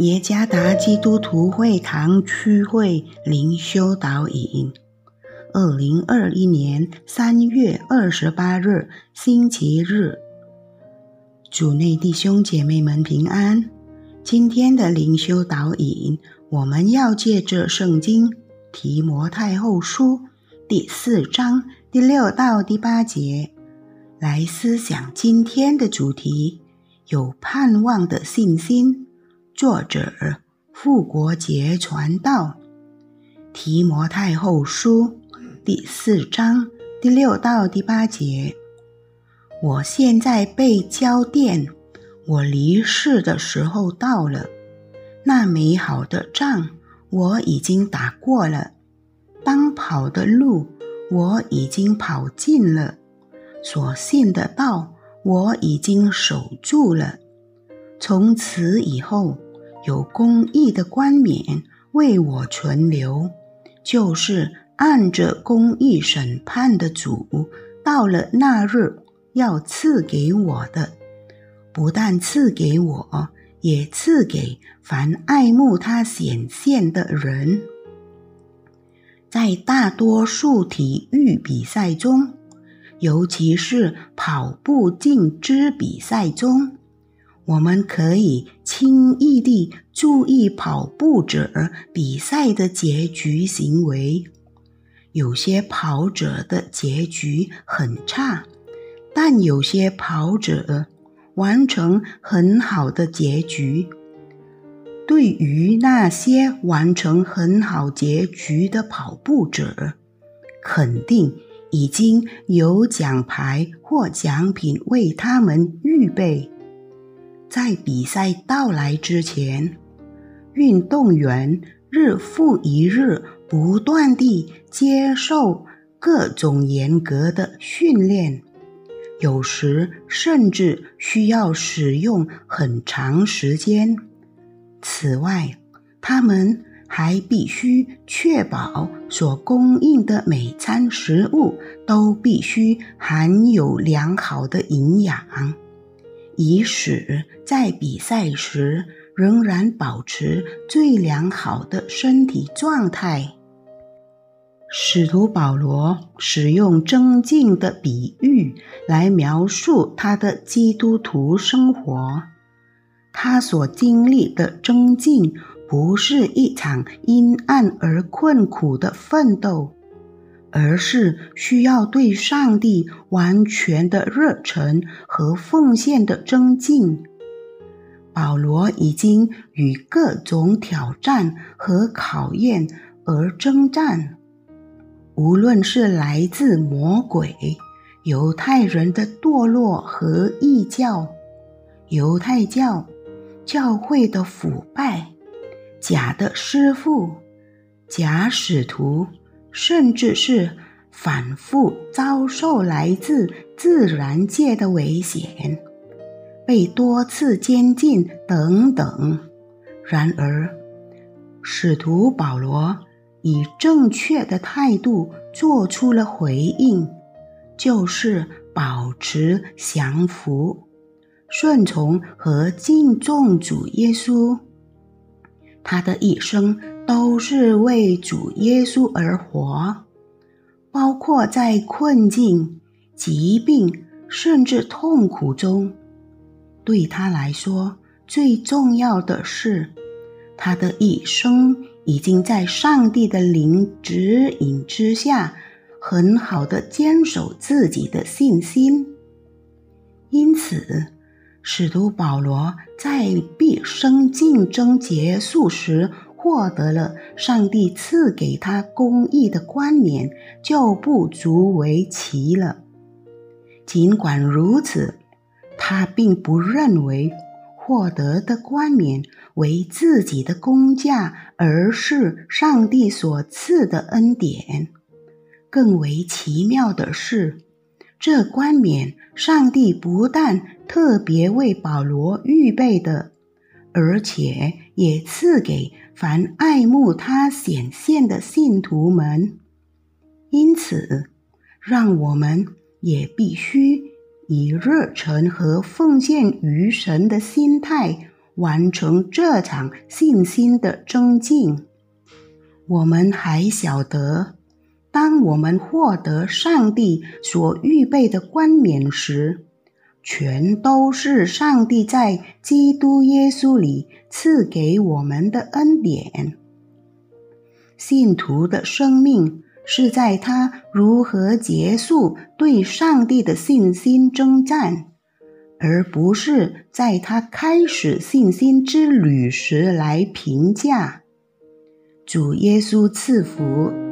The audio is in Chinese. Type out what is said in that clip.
耶加达基督徒会堂区会灵修导引，二零二一年三月二十八日星期日，主内弟兄姐妹们平安。今天的灵修导引，我们要借着圣经提摩太后书第四章第六到第八节来思想今天的主题：有盼望的信心。作者复国节传道，提摩太后书第四章第六到第八节。我现在被交电，我离世的时候到了。那美好的仗我已经打过了，当跑的路我已经跑尽了，所信的道我已经守住了。从此以后。有公义的冠冕为我存留，就是按着公义审判的主，到了那日要赐给我的，不但赐给我，也赐给凡爱慕他显现的人。在大多数体育比赛中，尤其是跑步竞之比赛中。我们可以轻易地注意跑步者比赛的结局行为。有些跑者的结局很差，但有些跑者完成很好的结局。对于那些完成很好结局的跑步者，肯定已经有奖牌或奖品为他们预备。在比赛到来之前，运动员日复一日不断地接受各种严格的训练，有时甚至需要使用很长时间。此外，他们还必须确保所供应的每餐食物都必须含有良好的营养。以使在比赛时仍然保持最良好的身体状态。使徒保罗使用增进的比喻来描述他的基督徒生活。他所经历的增进，不是一场阴暗而困苦的奋斗。而是需要对上帝完全的热忱和奉献的增进。保罗已经与各种挑战和考验而征战，无论是来自魔鬼、犹太人的堕落和异教、犹太教教会的腐败、假的师傅、假使徒。甚至是反复遭受来自自然界的危险，被多次监禁等等。然而，使徒保罗以正确的态度做出了回应，就是保持降服、顺从和敬重主耶稣。他的一生都是为主耶稣而活，包括在困境、疾病甚至痛苦中。对他来说，最重要的是，他的一生已经在上帝的灵指引之下，很好的坚守自己的信心。因此。使徒保罗在毕生竞争结束时，获得了上帝赐给他公义的冠冕，就不足为奇了。尽管如此，他并不认为获得的冠冕为自己的功价，而是上帝所赐的恩典。更为奇妙的是。这冠冕，上帝不但特别为保罗预备的，而且也赐给凡爱慕他显现的信徒们。因此，让我们也必须以热忱和奉献于神的心态，完成这场信心的增进。我们还晓得，当我们获得上帝所预备的冠冕时，全都是上帝在基督耶稣里赐给我们的恩典。信徒的生命是在他如何结束对上帝的信心征战。而不是在他开始信心之旅时来评价。主耶稣赐福。